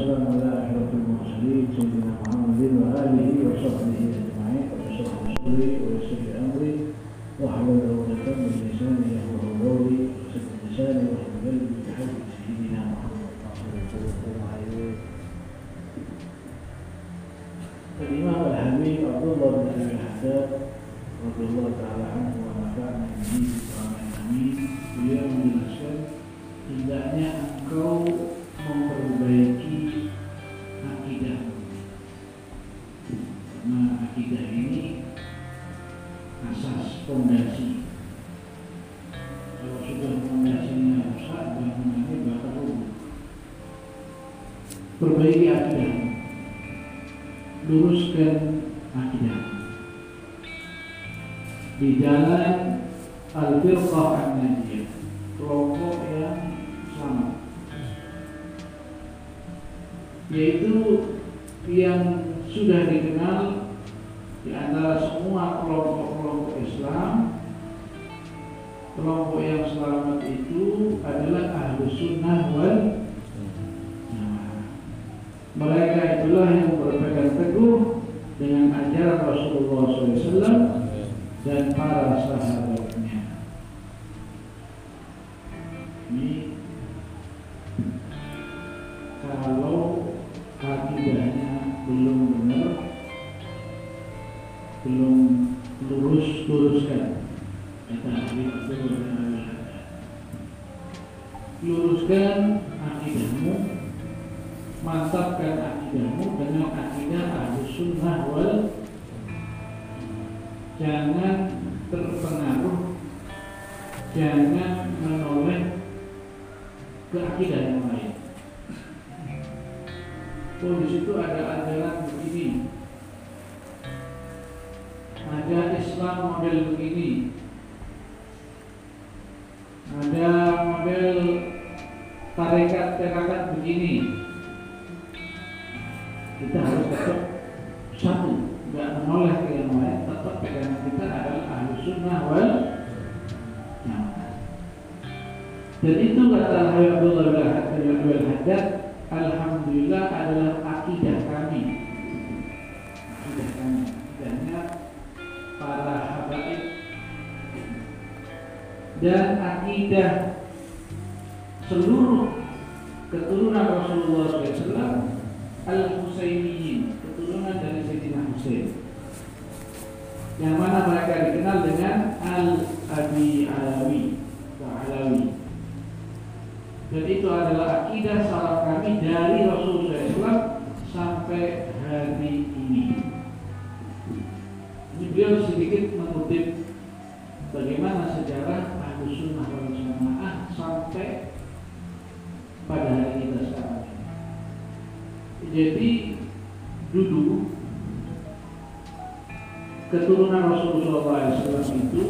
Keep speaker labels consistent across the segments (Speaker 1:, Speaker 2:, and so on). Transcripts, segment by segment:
Speaker 1: والسلام على أشرف المرسلين سيدنا محمد وآله وصحبه أجمعين. وبشرح صدري ويسر أمري. واحلل عقدة من لساني يفقهوا قولي. وسد لساني واحلل قلبي بحق سيدنا محمد. الإمام الحبيب عبد الله بن أبي الحداد رضي الله تعالى عنه ونفعنا به وعمل amin beliau menjelaskan hendaknya engkau yaitu yang sudah dikenal di antara semua kelompok-kelompok Islam kelompok yang selamat itu adalah ahlu sunnah wal mereka itulah yang berpegang teguh dengan ajaran Rasulullah SAW dan para sahabatnya. Ini kalau akidahnya belum benar. Belum lurus luruskan kata luruskan akidahmu mantapkan akidahmu dengan akidah ahli sunnah wal jangan terpengaruh jangan Oh di situ ada ajaran begini, ada Islam model begini, ada model tarekat-tarekat begini. Kita harus tetap satu, nggak menoleh ke yang lain. Tetap pegangan kita adalah ahlu sunnah wal jamaah. Dan itu kata Abdullah bin Haddad Alhamdulillah adalah akidah kami. Akidah kami. Akidahnya para habaib. Dan akidah seluruh keturunan Rasulullah SAW beliau sedikit mengutip bagaimana sejarah Ahlu Sunnah Jamaah sampai pada hari kita sekarang. Jadi dulu keturunan Rasulullah SAW itu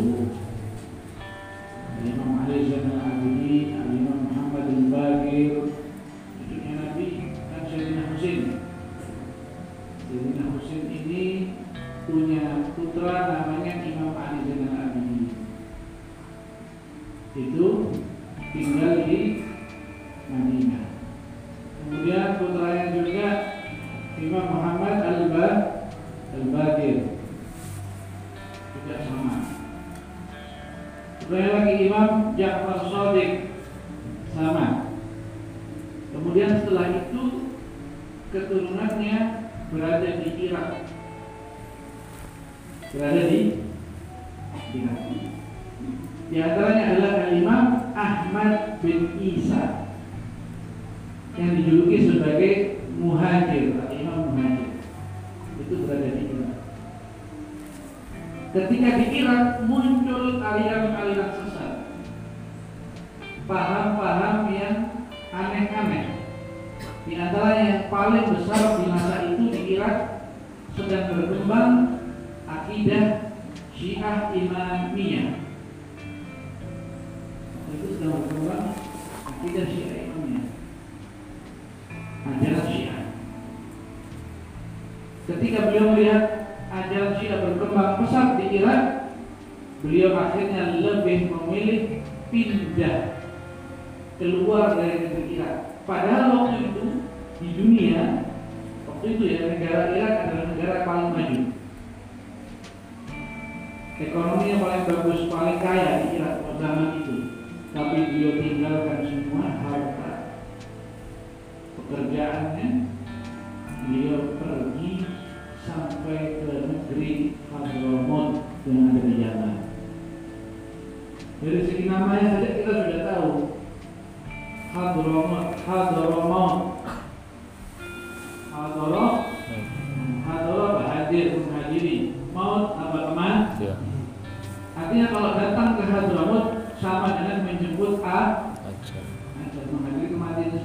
Speaker 1: Di antaranya adalah Imam Ahmad bin Isa yang dijuluki sebagai Muhajir, Imam Muhajir. Itu berada di Irak. Ketika di Irak muncul aliran-aliran sesat Paham-paham yang aneh-aneh Di antaranya yang paling besar di masa itu di Irak Sedang berkembang akidah Syiah Imamiyah Itu sedang berkembang akidah Syiah Imamiyah Ajaran Syiah Ketika beliau melihat ajaran Syiah berkembang pesat di Irak, beliau akhirnya lebih memilih pindah keluar dari negeri Irak. Padahal waktu itu di dunia waktu itu ya negara Irak adalah negara paling maju. Ekonominya paling bagus paling kaya di Irak zaman itu tapi beliau tinggalkan semua harta pekerjaannya. Beliau pergi sampai ke negeri Hadramaut yang ada di Yaman. Dari segi namanya saja kita sudah tahu. Hadramaut Hadramaut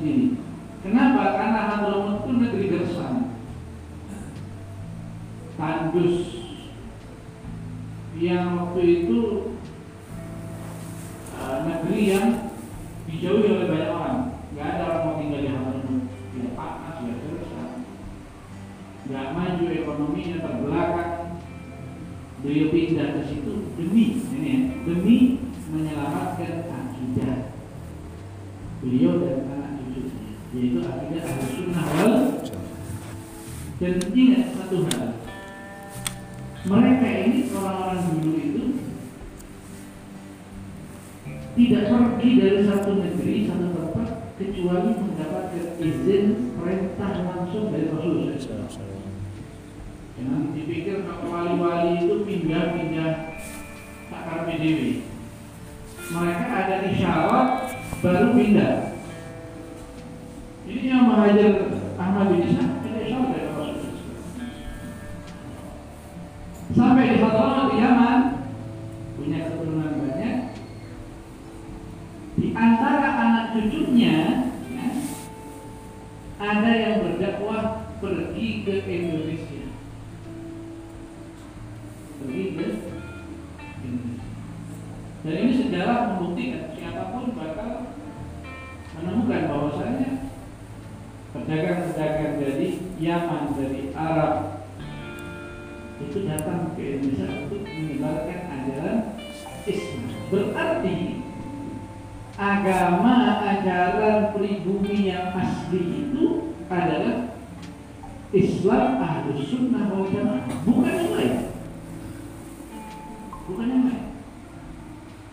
Speaker 1: sendiri. Kenapa? Karena Hadramaut itu negeri gersang, tandus, yang waktu itu dan ingat satu hal mereka ini orang-orang dulu itu tidak pergi dari satu negeri satu tempat kecuali mendapatkan izin perintah langsung dari Rasulullah. Jangan dipikir kalau wali-wali itu pindah-pindah sakar PDW. Yaman punya keturunan banyak. Di antara anak cucunya ya, ada yang berdakwah pergi ke Indonesia itu datang ke Indonesia untuk menyebarkan ajaran Islam. Berarti agama ajaran pribumi yang asli itu adalah Islam Ahlus Sunnah wal Jamaah, bukan yang lain bukan yang lain.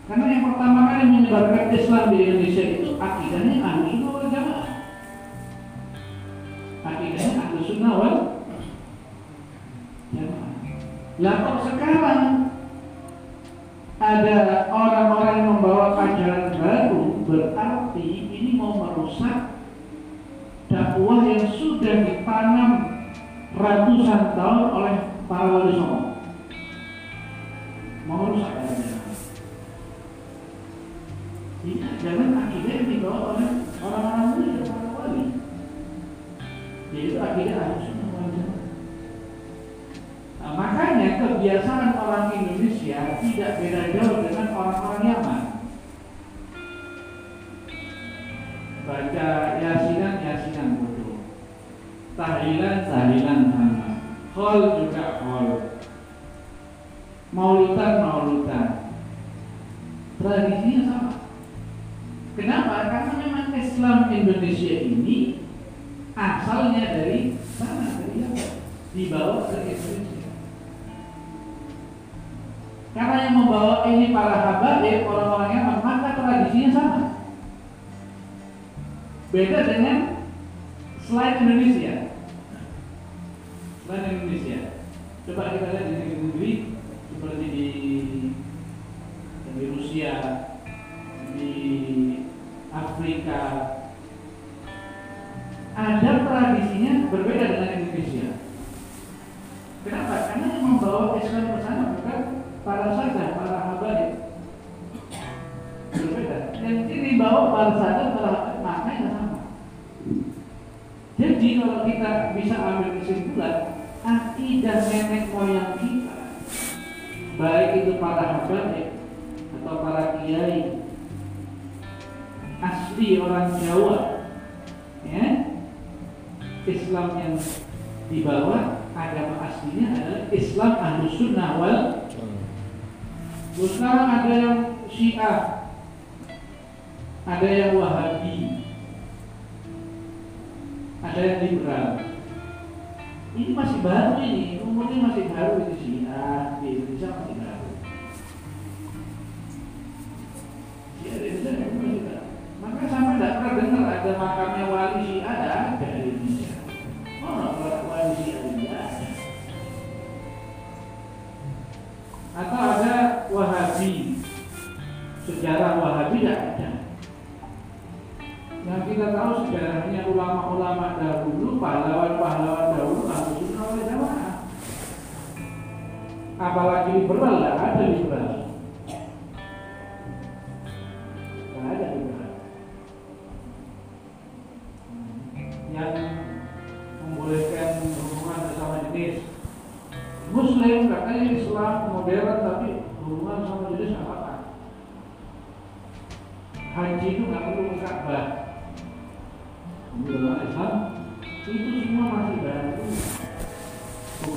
Speaker 1: Karena yang pertama kali menyebarkan Islam di Indonesia itu akidahnya ahlu sekarang ada orang-orang yang membawa ajaran baru berarti ini mau merusak dakwah yang sudah ditanam ratusan tahun oleh para wali songo mau rusak ajaran. Ini jangan yang dibawa oleh kebiasaan orang Indonesia tidak beda jauh dengan orang-orang Yaman. Baca yasinan yasinan bodoh, tahlilan tahlilan sama, khol juga khol, maulitan maulitan tradisinya sama. Kenapa? Karena memang Islam Indonesia ini asalnya dari sana dari Yaman. Dibawa ke Indonesia karena yang membawa ini para habaib orang-orang Yaman maka tradisinya sama beda dengan selain Indonesia selain Indonesia coba kita lihat di negeri-negeri seperti di di Rusia, di Afrika, ada tradisinya berbeda dengan Indonesia. Kenapa? Karena yang membawa Islam ke sana para saja, para habaib. Berbeda. Yang ini bawa para saja, para maknanya sama. Jadi kalau kita bisa ambil kesimpulan, akidah nenek moyang kita baik itu para habaib atau para kiai asli orang Jawa ya Islam yang dibawa agama aslinya adalah Islam ahlu sunnah wal Terus ada yang Syiah ada yang Wahabi ada yang liberal. Ini masih baru ini, umurnya masih baru ini sih. Ah, di Indonesia masih baru. Ulama-ulama dahulu, pahlawan-pahlawan dahulu, ahlu sunnah wal jamaah. Apalagi liberal, ada liberal.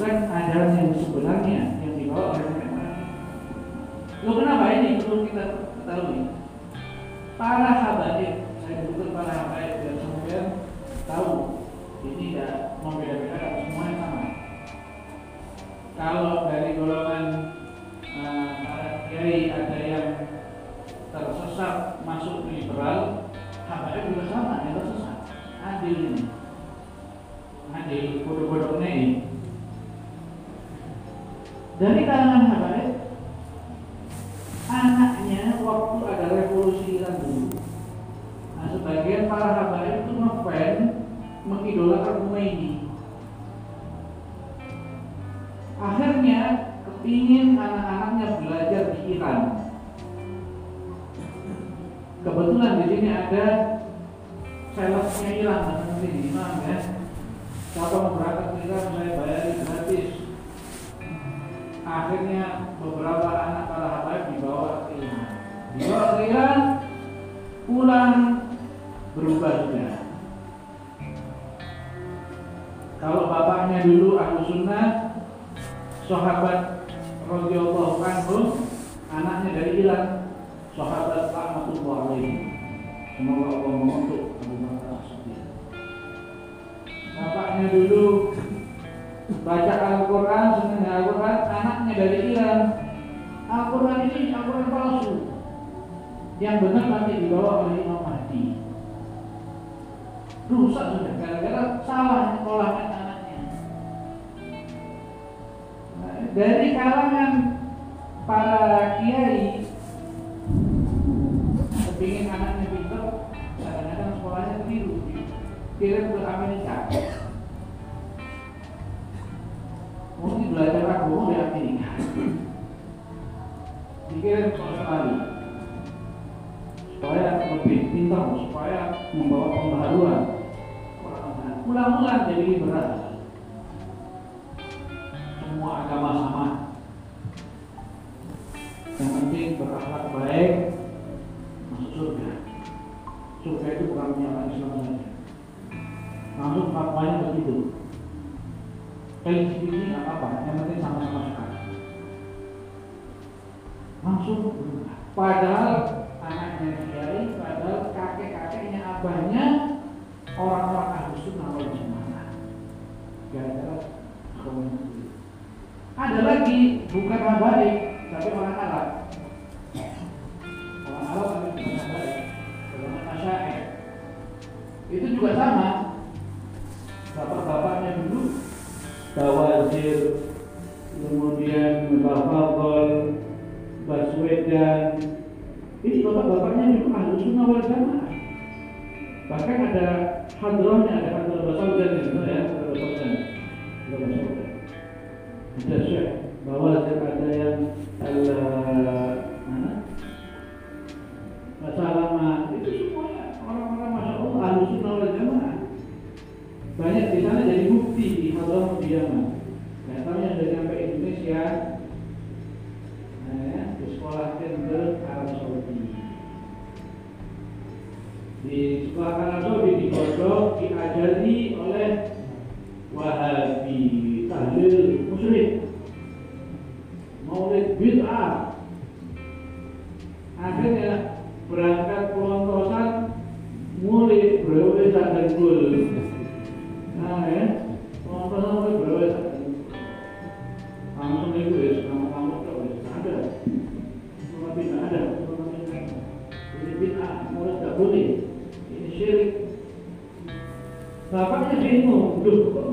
Speaker 1: Bukan ajaran yang sebenarnya yang dibawa oleh mereka. Lo kenapa ini perlu kita ketahui? Para habaib, saya sebutkan para habaib dan semoga tahu ini tidak membeda-bedakan semuanya sama kalau dari golongan uh, para kiai ada yang tersesat masuk liberal, habaib juga sama yang tersesat. Adil ini, adil bodoh-bodohnya ini. Dari kalangan habaib, anaknya waktu ada revolusi Iran dulu. Nah, sebagian para habaib itu ngefan mengidolakan Khomeini akhirnya kepingin anak-anaknya belajar di Iran. Kebetulan di sini ada salesnya Iran nanti di Imam ya. Siapa mau berangkat ke Iran saya bayari gratis. Akhirnya beberapa anak para habaib dibawa ke Iran. Dibawa ke Iran, pulang berubah juga. Kalau bapaknya dulu ahlu sunnah, sahabat radhiyallahu anhu anaknya dari Iran sahabat rahmatullah alaihi semoga Allah mengutuk Abu Bakar bapaknya dulu baca Al-Quran senang Al-Quran anaknya dari Iran. Al-Quran ini Al-Quran palsu. Yang benar nanti dibawa oleh Imam Mahdi. Rusak sudah gara-gara salah olahnya dari kalangan para kiai kepingin anaknya pintar kadang-kadang sekolahnya keliru. Kirim belajar agama di Amerika dikirim ke Australia supaya lebih pintar supaya membawa pembaharuan pulang-pulang jadi berat semua agama sama. Yang penting berakhlak baik masuk surga. Surga itu bukan orang Islam saja. Langsung fatwanya begitu. LGBT sama-sama. Langsung Padahal anaknya kiai, padahal kakek-kakeknya abahnya orang-orang ahli sunnah wal jamaah. Gara-gara ada lagi bukan orang Bahkan ada hadrohnya, ada hadroh basaudan itu ya, hadroh basaudan. Hadroh basaudan ada syekh bahwa ada yang al mana Masalama itu semuanya orang-orang masya Allah ahlu sunnah wal jamaah banyak di sana jadi bukti di Hadram di Yaman nggak tahu yang sudah sampai Indonesia nah, ya, disekolahkan ke Arab Saudi di sekolah Arab Saudi digodok diajari oleh Wahabi tahlil musyrik maulid bid'ah. Akhirnya berangkat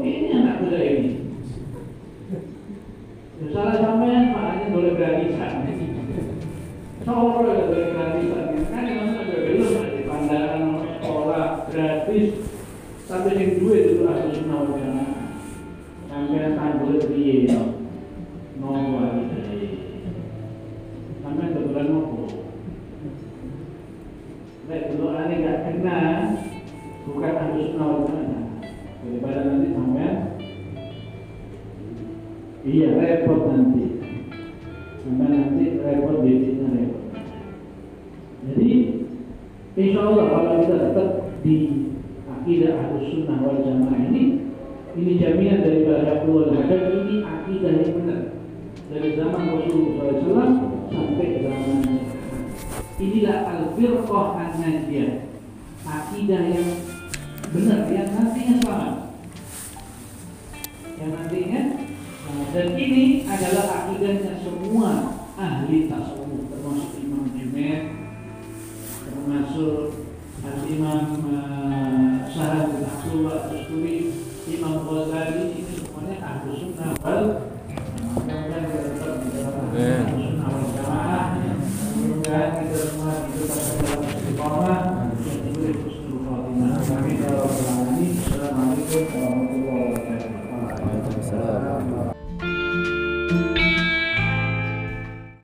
Speaker 1: ini anak muda ini. Ya, salah sampean makanya boleh gratisan Solo ya boleh gratisan kan yang ada belum ada pandangan sekolah gratis. Sampai yang duit iya repot nanti. Sampai nanti repot bisnisnya repot. Jadi insya Allah kalau kita tetap di akidah harus sunnah wal jamaah ini ini jaminan dari Bahagia Hadad ini akidah yang benar. Dari zaman Rasulullah SAW sampai zaman inilah al-firqah an-najiyah. Akidah yang benar yang dan ini adalah akidahnya semua ahli tasawuf termasuk Imam Junaid termasuk Imam uh, Sahab bin Abdullah Imam Ghazali